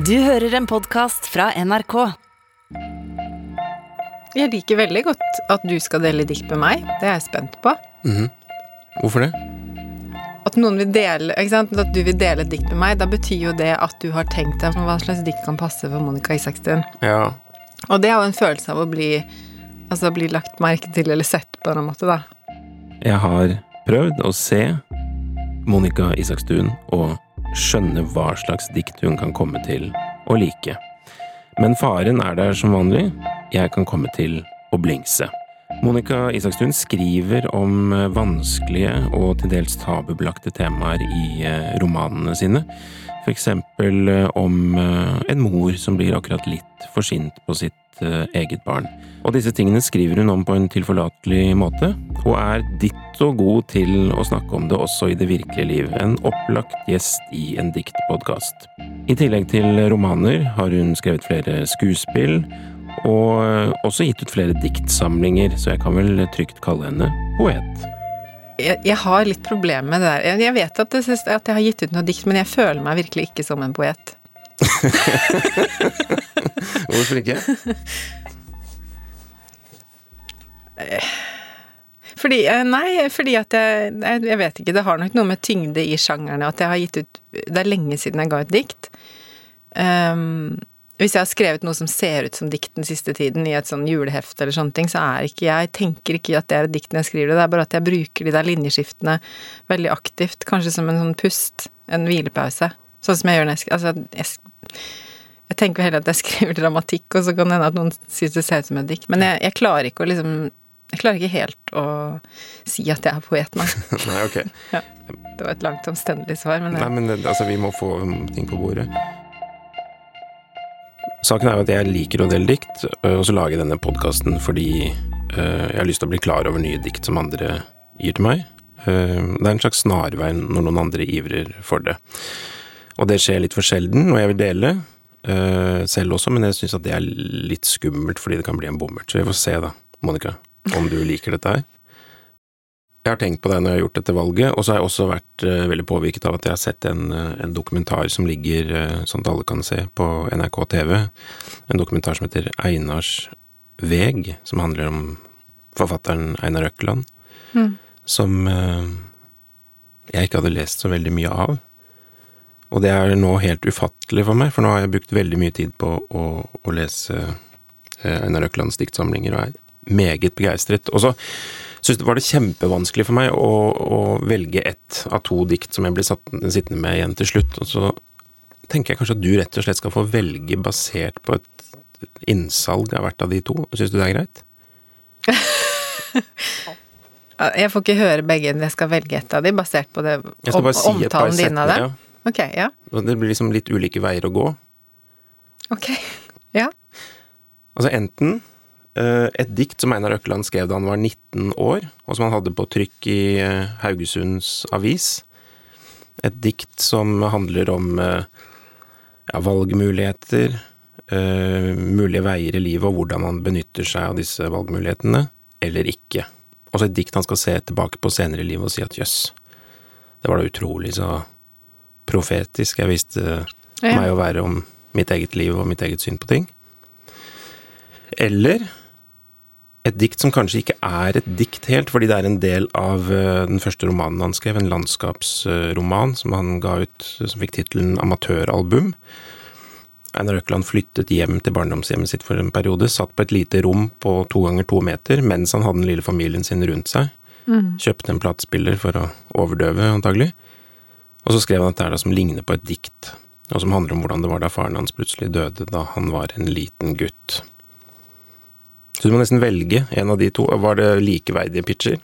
Du hører en podkast fra NRK. Jeg liker veldig godt at du skal dele dikt med meg. Det er jeg spent på. Hvorfor det? At noen vil dele, ikke sant? At du vil dele et dikt med meg, da betyr jo det at du har tenkt deg hva slags dikt kan passe for Monica Isakstuen. Ja. Og det er jo en følelse av å bli Altså bli lagt merke til eller sett på en måte, da. Jeg har prøvd å se Monica Isakstuen og skjønne hva slags dikt hun kan komme til å like. Men faren er der som vanlig. Jeg kan komme til å blingse. Monica Isakstuen skriver om eh, vanskelige og til dels tabubelagte temaer i eh, romanene sine. For eksempel eh, om en mor som blir akkurat litt for sint på sitt eget barn. Og disse tingene skriver hun om på en tilforlatelig måte, og er ditto god til å snakke om det også i det virkelige liv. En opplagt gjest i en diktpodkast. I tillegg til romaner har hun skrevet flere skuespill, og også gitt ut flere diktsamlinger, så jeg kan vel trygt kalle henne poet. Jeg, jeg har litt problemer med det der. Jeg- Jeg vet at, det, at jeg har gitt ut noe dikt, men jeg føler meg virkelig ikke som en poet. Hvorfor ikke? Fordi, eh, nei, fordi at jeg, jeg vet ikke, det har nok noe med tyngde i sjangerne at jeg har gitt ut Det er lenge siden jeg ga ut dikt. Ehm, hvis jeg har skrevet noe som ser ut som dikt den siste tiden, i et sånn julehefte eller sånne ting, så er ikke jeg tenker ikke at det er et dikt når jeg skriver det, det er bare at jeg bruker de der linjeskiftene veldig aktivt, kanskje som en sånn pust, en hvilepause. Sånn som jeg gjør når jeg Altså, jeg, jeg tenker heller at jeg skriver dramatikk, og så kan det hende at noen syns det ser ut som et dikt. Men jeg, jeg klarer ikke å liksom Jeg klarer ikke helt å si at jeg er poet, nei. Nei, ok. Ja. Det var et langt, omstendelig svar, men Nei, men det- altså, vi må få ting på bordet. Saken er jo at jeg liker å dele dikt, øh, og så lager jeg denne podkasten fordi øh, jeg har lyst til å bli klar over nye dikt som andre gir til meg. Øh, Det er en slags snarvei når noen andre ivrer for det. Og det skjer litt for sjelden, og jeg vil dele selv også, men jeg syns at det er litt skummelt fordi det kan bli en bommert. Så vi får se, da, Monica, om du liker dette her. Jeg har tenkt på det når jeg har gjort dette valget, og så har jeg også vært uh, veldig påvirket av at jeg har sett en, eh, en dokumentar som ligger uh, sånn at alle kan se på NRK TV. En dokumentar som heter Einars veg, som handler om forfatteren Einar Økland. Mm. Som uh, jeg ikke hadde lest så veldig mye av. Og det er nå helt ufattelig for meg, for nå har jeg brukt veldig mye tid på å, å lese Einar Øklands diktsamlinger og er meget begeistret. Og så synes det var det kjempevanskelig for meg å, å velge ett av to dikt som jeg blir satt, sittende med igjen til slutt. Og så tenker jeg kanskje at du rett og slett skal få velge basert på et innsalg av hvert av de to. Syns du det er greit? Jeg får ikke høre begge, jeg skal velge ett av de, basert på det bare si omtalen din av det. Ja. Okay, ja. Det blir liksom litt ulike veier å gå. Ok. Ja. Altså enten et dikt som Einar Økland skrev da han var 19 år, og som han hadde på trykk i eh, Haugesunds Avis. Et dikt som handler om eh, ja, valgmuligheter, eh, mulige veier i livet, og hvordan han benytter seg av disse valgmulighetene, eller ikke. Også et dikt han skal se tilbake på senere i livet og si at jøss, det var da utrolig så profetisk jeg visste Ja. meg å være om mitt eget liv og mitt eget syn på ting. Eller et dikt som kanskje ikke er et dikt helt, fordi det er en del av eh, den første romanen han skrev, en landskapsroman som han ga ut, som fikk tittelen Amatøralbum. Einar Økland flyttet hjem til barndomshjemmet sitt for en periode, satt på et lite rom på to ganger to meter mens han hadde den lille familien sin rundt seg. Kjøpte en platespiller for å overdøve, antagelig. Og så skrev han dette her da, som ligner på et dikt, og som handler om hvordan det var da faren hans plutselig døde da han var en liten gutt. Så du må nesten velge en av de to. Var det likeverdige pitcher?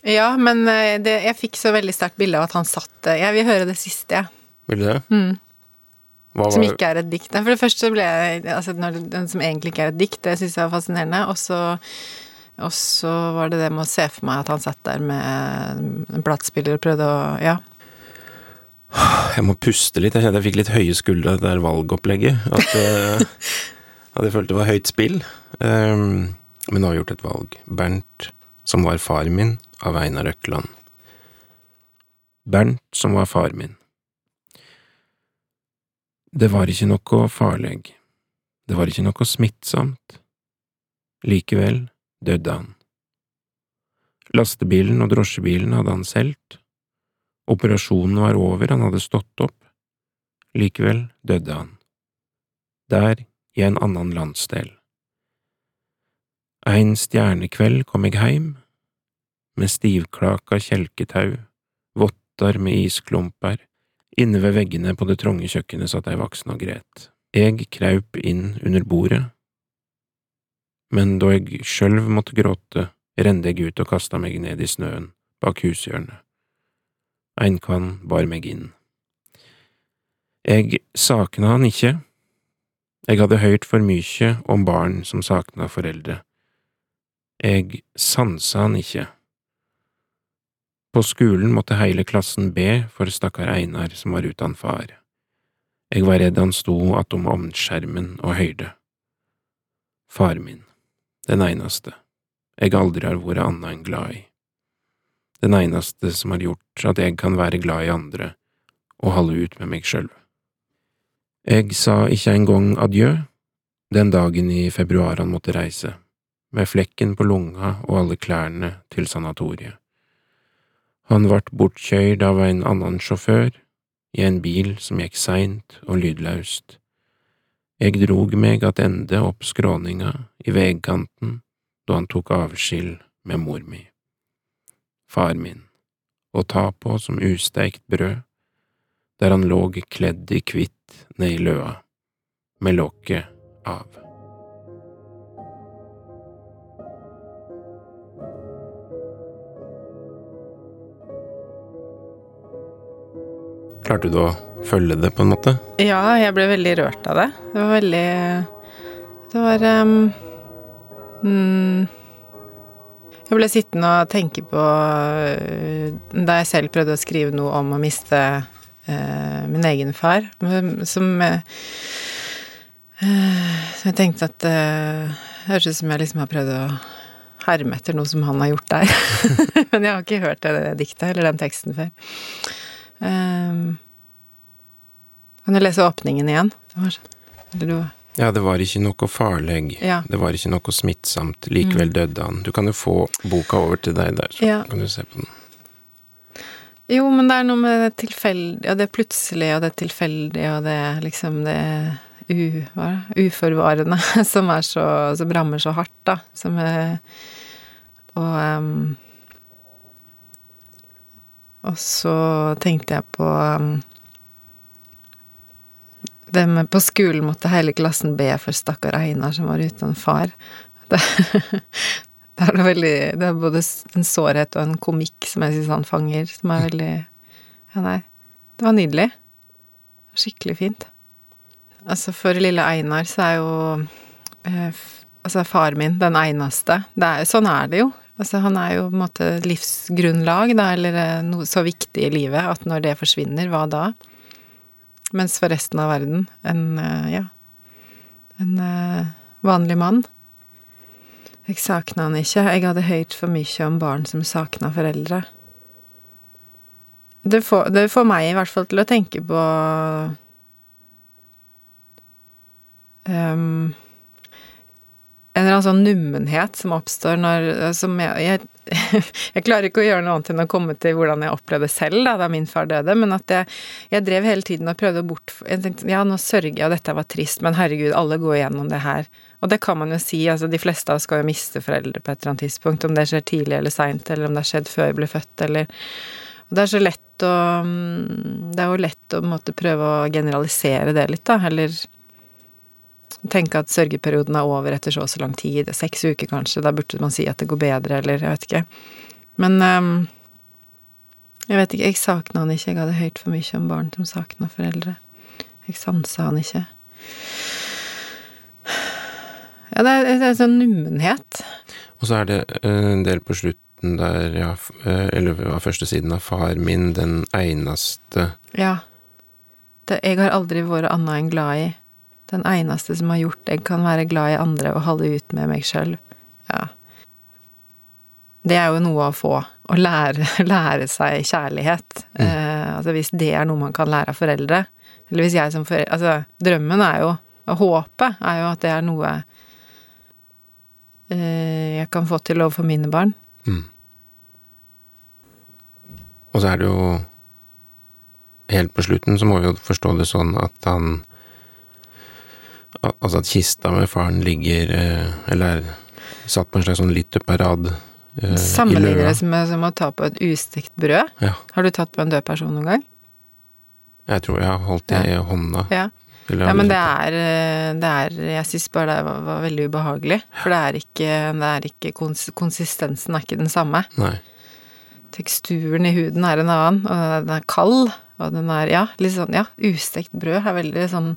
ja, men eh, det, jeg fikk så veldig sterkt bilde av at han satt eh, Jeg vil høre det siste, jeg. Vil du det? Hva Som ikke er et dikt. For det første så ble jeg Altså når, den som egentlig ikke er et dikt, det syns jeg var fascinerende. Og så og så var det det med å se for meg at han satt der med en platespiller og prøvde å Ja. Jeg må puste litt. Jeg kjente jeg fikk litt høye skuldre av det der valgopplegget. At, eh, det følte det var høyt spill. Um, men nå har jeg gjort et valg. Bernt, som var far min, av Einar Økland. Bernt, som var far min. Det var ikke noe farlig, det var ikke noe smittsomt. Likevel døde han. Lastebilen og drosjebilen hadde han solgt. Operasjonen var over, han hadde stått opp. Likevel døde han. Der, i en annen landsdel. Ein stjernekveld kom eg heim, med stivklaka kjelketau, votter med isklumper, inne ved veggene på det trange kjøkkenet satt ei voksen og gret. Eg kraup inn under bordet, men da eg sjølv måtte gråte, rende eg ut og kasta meg ned i snøen bak hushjørnet. Einkvann bar meg inn. Eg sakna han ikkje. Eg hadde hørt for mye om barn som sakna foreldre. Jeg sansa han ikke. På skolen måtte hele klassen be for stakkar Einar som var uten far. Jeg var redd han sto attom ovnskjermen og høyrde. Far min, den eneste jeg aldri har vært anna enn glad i. Den eneste som har gjort at jeg kan være glad i andre og halde ut med meg sjølv. Eg sa ikke engang adjø den dagen i februar han måtte reise, med flekken på lunga og alle klærne til sanatoriet. Han vart bortkjørt av en annen sjåfør, i en bil som gikk seint og lydløst. Jeg drog meg attende opp skråninga i vegkanten da han tok avskil med mor mi. Far min, å ta på som usteikt brød, der han låg kledd i kvitt ned i løa, med lokket av. Klarte du å følge det, på en måte? Ja, jeg ble veldig rørt av det. Det var veldig Det var um, mm, Jeg ble sittende og tenke på uh, da jeg selv prøvde å skrive noe om å miste min egen far, som uh, Så jeg tenkte at det høres ut som jeg liksom har prøvd å herme etter noe som han har gjort der. Men jeg har ikke hørt det diktet eller den teksten før. Um, kan du lese åpningen igjen? Det var, eller du Ja, det var ikke noe farlig. Ja. Det var ikke noe smittsomt. Likevel døde han. Du kan jo få boka over til deg der, så Ja. kan du se på den. Jo, men det er noe med det tilfeldige, og det plutselige, og det tilfeldige, og det liksom det u, uforvarende som er så Som rammer så hardt, da. Som er Og um, Og så tenkte jeg på um, det med på skolen måtte hele klassen be for stakkar Einar som var uten far. Det, det er veldig Det er både en sårhet og en komikk som jeg syns han fanger, som er veldig Ja, nei. Det var nydelig. Skikkelig fint. Altså, for lille Einar så er jo eh, Altså, far min den eneste. Er, sånn er det jo. Altså, han er jo på en måte livsgrunnlag, da, eller eh, noe så viktig i livet at når det forsvinner, hva da? Mens for resten av verden en eh, ja en eh, vanlig mann. Jeg sakna han ikke. Jeg hadde hørt for mye om barn som sakna foreldre. Det får, det får meg i hvert fall til å tenke på um, En eller annen sånn nummenhet som oppstår når som jeg, jeg, jeg klarer ikke å gjøre noe annet enn å komme til hvordan jeg opplevde selv da, da min far døde, men at jeg, jeg drev hele tiden og prøvde å bort... Jeg tenkte ja, nå sørger jeg, og dette var trist, men herregud, alle går igjennom det her. Og det kan man jo si, altså de fleste av oss skal jo miste foreldre på et eller annet tidspunkt, om det skjer tidlig eller seint, eller om det har skjedd før jeg ble født, eller Og det er så lett å mm, Det er jo lett å måte prøve å generalisere det litt, da, eller tenke at sørgeperioden er over etter så og så lang tid, seks uker kanskje, da burde man si at det går bedre, eller jeg vet ikke. Men um, jeg vet ikke, jeg sakna han ikke, jeg hadde hørt for mye om barn som sakna foreldre. Jeg sansa han ikke. Ja, det er, det er sånn nummenhet. Og så er det eh, en del på slutten der, ja, eh, eller av første siden av far min, den eneste Ja. Det, jeg har aldri vært anna enn glad i. Den eneste som har gjort det, kan være glad i andre og holde ut med meg sjøl. Ja. det er jo noe å få. Å lære, lære seg kjærlighet. Eh, altså hvis det er noe man kan lære av foreldre. Eller hvis jeg som foreldre Altså, drømmen er jo Og håpet er jo at det er noe eh, jeg kan få til overfor mine barn. Mm. Og så er det jo Helt på slutten så må vi jo forstå det sånn at han Altså at kista med faren ligger eh, Eller er satt på en slags sånn litteparad eh, Sammenligner det med som å ta på et ustekt brød. Ja. Har du tatt på en død person noen gang? Jeg tror jeg har holdt det i hånda. Ja. Ja, men det er, eh, det er Jeg syns bare det var, var veldig ubehagelig. For det er ikke, det er ikke kons Konsistensen er ikke den samme. Nei. Teksturen i huden er en annen, og den er kald. Og den er Ja, litt sånn Ja, ustekt brød er veldig sånn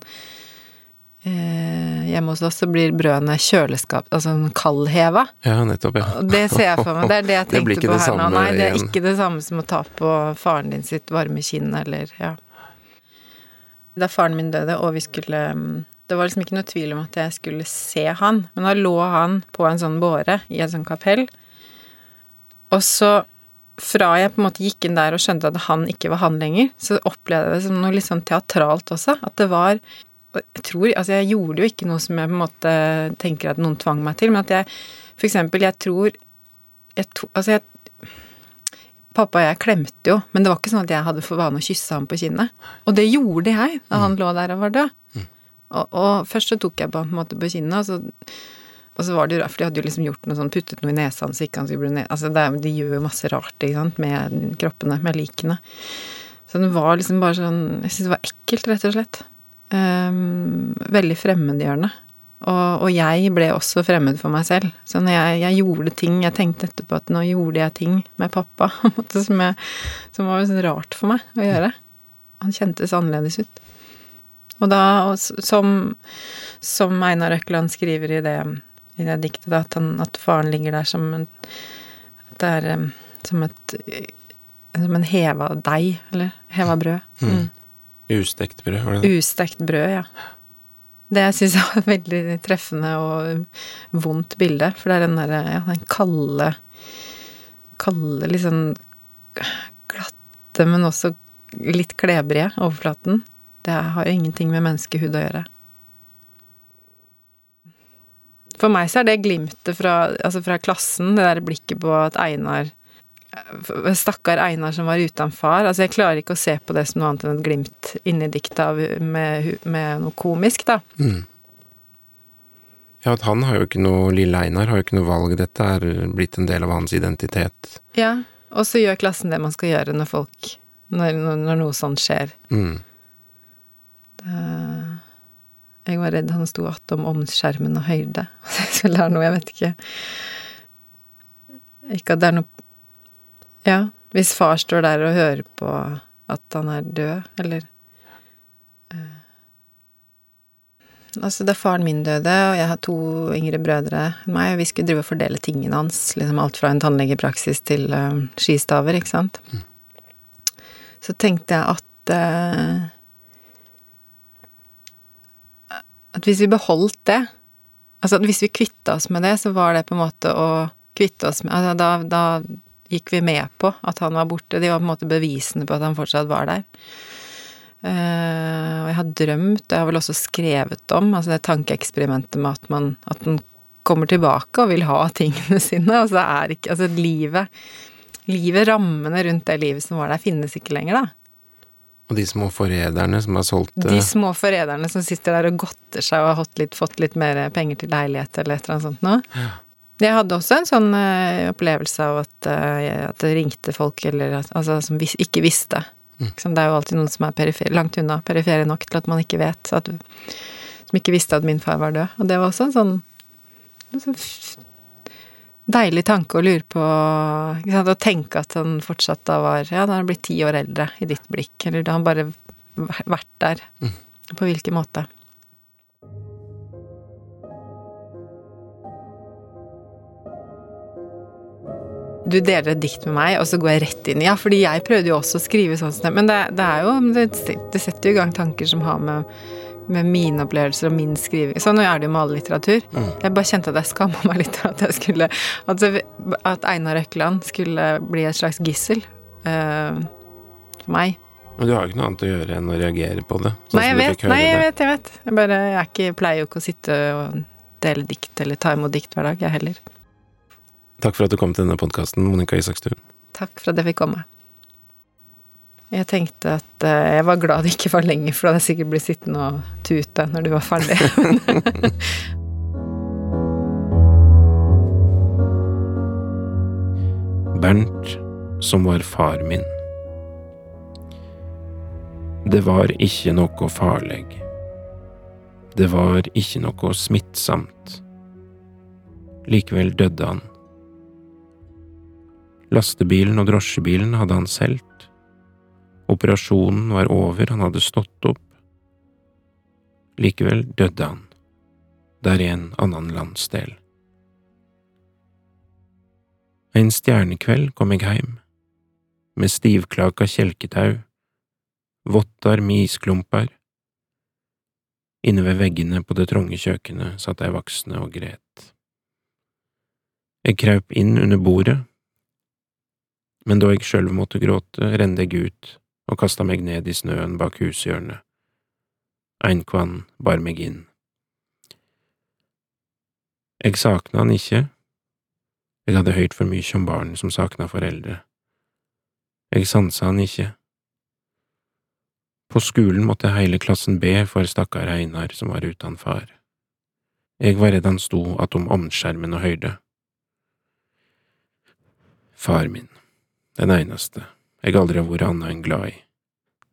eh, Hjemme hos oss så blir brødene kjøleskap Altså kaldheva. Ja, nettopp, ja. Det ser jeg for meg. Det er det jeg Det tenkte ikke på det her nå. Nei, det er igjen. ikke det samme som å ta på faren din sitt varme kinn, eller ja. Da faren min døde, og vi skulle mm, Det var liksom ikke noe tvil om at jeg skulle se han, men da lå han på en sånn båre i et sånt kapell. Og så, fra jeg på en måte gikk inn der og skjønte at han ikke var han lenger, så opplevde jeg det som noe litt sånn teatralt også. At det var jeg tror, altså jeg gjorde jo ikke noe som jeg på en måte tenker at noen tvang meg til, men at jeg for eksempel, jeg tror jeg to, Altså, jeg Pappa og jeg klemte jo, men det var ikke sånn at jeg hadde for vane å kysse ham på kinnet. Og det gjorde jeg da han lå der og var død. Og, og først så tok jeg på, en måte på kinnet, og så, og så var det jo rart, for de hadde jo liksom gjort noe sånn, puttet noe i nesa hans, ikke han skulle bli ned... Altså, det, de gjør jo masse rart, ikke sant, med kroppene, med likene. Så det var liksom bare sånn Jeg syns det var ekkelt, rett og slett. Ehm, veldig fremmedgjørende. Og, og jeg ble også fremmed for meg selv. Så når jeg, jeg gjorde ting Jeg tenkte etterpå at nå gjorde jeg ting med pappa som, jeg, som var sånn rart for meg å gjøre. Han kjentes annerledes ut. Og da, og som, som Einar Økland skriver i det, i det diktet, da, at, han, at faren ligger der som en At det er som et Som en heva deig, eller heva brød. Mm. Ustekt brød, var det det? Ustekt brød, ja. Det syns jeg var et veldig treffende og vondt bilde. For det er den derre ja, den kalde Kalde, litt sånn glatte, men også litt klebrige overflaten. Det har ingenting med menneskehud å gjøre. For meg så er det glimtet fra, altså fra klassen, det der blikket på at Einar Stakkar Einar som var uten far. Altså, jeg klarer ikke å se på det som noe annet enn et glimt inni diktet med, med noe komisk, da. Mm. Ja, at han har jo ikke noe Lille Einar har jo ikke noe valg. Dette er blitt en del av hans identitet. Ja. Og så gjør klassen det man skal gjøre når folk Når, når, noe sånt skjer. Mm. Jeg var redd han sto attom omskjermen og høyde. Så lære noe, jeg vet ikke. Ikke at det er noe Ja, hvis far står der og hører på at han er død, eller eh, Altså, da faren min døde, og jeg har to yngre brødre enn meg, og vi skulle drive og fordele tingene hans, liksom alt fra en tannlegepraksis til eh, skistaver, ikke sant. Så tenkte jeg at eh, at hvis vi beholdt det Altså at hvis vi kvitta oss med det, så var det på en måte å kvitte oss med altså da, da gikk vi med på at han var borte. De var på en måte bevisene på at han fortsatt var der. Eh, og jeg har drømt, og jeg har vel også skrevet om, altså det tankeeksperimentet med at man at den kommer tilbake og vil ha tingene sine. Og så er ikke Altså livet Livet, rammene rundt det livet som var der, finnes ikke lenger, da. Og de små forræderne som har solgt De eh, små forræderne som sitter der og godter seg og har fått litt, fått litt mer penger til leilighet eller et eller annet sånt noe. Jeg hadde også en sånn uh, opplevelse av at, uh, at det ringte folk eller, altså, som vis, ikke visste. Mm. Det er jo alltid noen som er perifer, langt unna, perifere nok til at man ikke vet. At, som ikke visste at min far var død. Og det var også en sånn, en sånn deilig tanke å lure på Å tenke at han fortsatt da var Ja, da har han blitt ti år eldre i ditt blikk. Eller da har han bare vært der. På hvilken måte. Du deler et dikt med meg, og så går jeg rett inn i Ja, fordi jeg prøvde jo også å skrive sånn, men det, det er jo det, det setter jo i gang tanker som har med, med mine opplevelser og min skriving Sånn er det jo med all litteratur. Jeg bare kjente at jeg skamma meg litt at jeg skulle At, at Einar Økland skulle bli et slags gissel uh, for meg. Men du har jo ikke noe annet å gjøre enn å reagere på det. sånn Nei, jeg vet, nei, jeg vet, jeg vet. Jeg bare jeg er ikke, pleier jo ikke å sitte og dele dikt eller ta imot dikt hver dag, jeg heller. Takk for at du kom til denne podkasten, Monica Isakstuen. Takk for at jeg fikk komme. Jeg tenkte at eh, jeg var glad det ikke var lenger, for da hadde jeg sikkert blitt sittende og tute når du var ferdig. Bernt, som var far min. Det var ikke noe farlig. Det var ikke noe smittsamt. Likevel døde han. Lastebilen og drosjebilen hadde han solgt. Operasjonen var over, han hadde stått opp. Likevel døde han, der i en annen landsdel. En stjernekveld kom jeg heim, med stivklaka kjelketau, vottar med isklumper. Inne ved veggene på det trange kjøkkenet satt ei voksne og gret. Jeg kraup inn under bordet, men da jeg sjølv måtte gråte, rende jeg ut og kasta meg ned i snøen bak hushjørnet. Einkvann bar meg inn. Jeg sakna han ikke, jeg hadde hørt for mye om barn som sakna foreldre. Jeg sansa han ikke. På skolen måtte hele klassen be for stakkar Einar som var uten far. Jeg var redd han sto attom omskjermen og høyde. Far min, den eneste jeg aldri har vært annet enn glad i,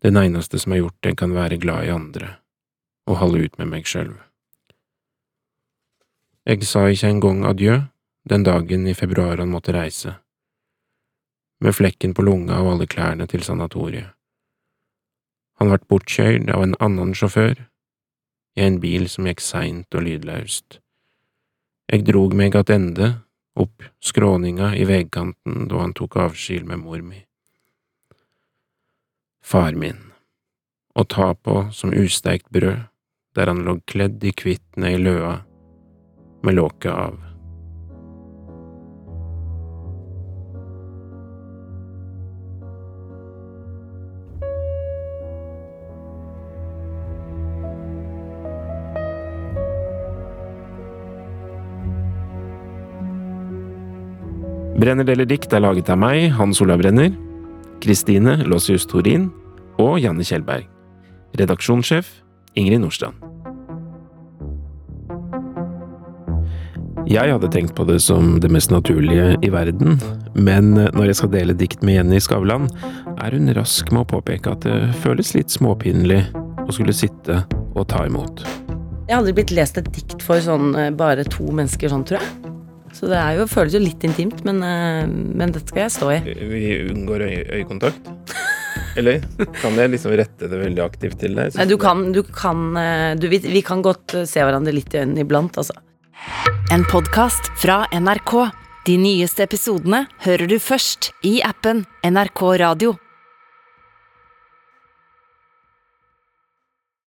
den eneste som har gjort jeg kan være glad i andre, og holde ut med meg sjøl. Jeg sa ikke engang adjø den dagen i februar han måtte reise, med flekken på lunga og alle klærne til sanatoriet. Han ble bortkjørt av en annen sjåfør, i en bil som gikk seint og lydløst. Jeg drog meg attende opp skråninga i veggkanten da han tok avskjed med mor mi. Far min, å ta på som usteikt brød, der han lå kledd i kvittene i løa, med låket av. Brenner deler dikt er laget av meg, Hans Olav Brenner, Kristine Låsius Torin og Janne Kjellberg. Redaksjonssjef Ingrid Nordstrand. Jeg hadde tenkt på det som det mest naturlige i verden, men når jeg skal dele dikt med Jenny Skavlan, er hun rask med å påpeke at det føles litt småpinlig å skulle sitte og ta imot. Jeg har aldri blitt lest et dikt for sånn eh, bare to mennesker sånn, tror jeg. Så det er jo, føles jo litt intimt, men, eh, men dette skal jeg stå i. Vi unngår øyekontakt? Eller kan jeg liksom rette det veldig aktivt til deg? Nei, du kan, du kan eh, du, vi, vi kan godt eh, se hverandre litt i øynene iblant, altså. En podkast fra NRK. De nyeste episodene hører du først i appen NRK Radio.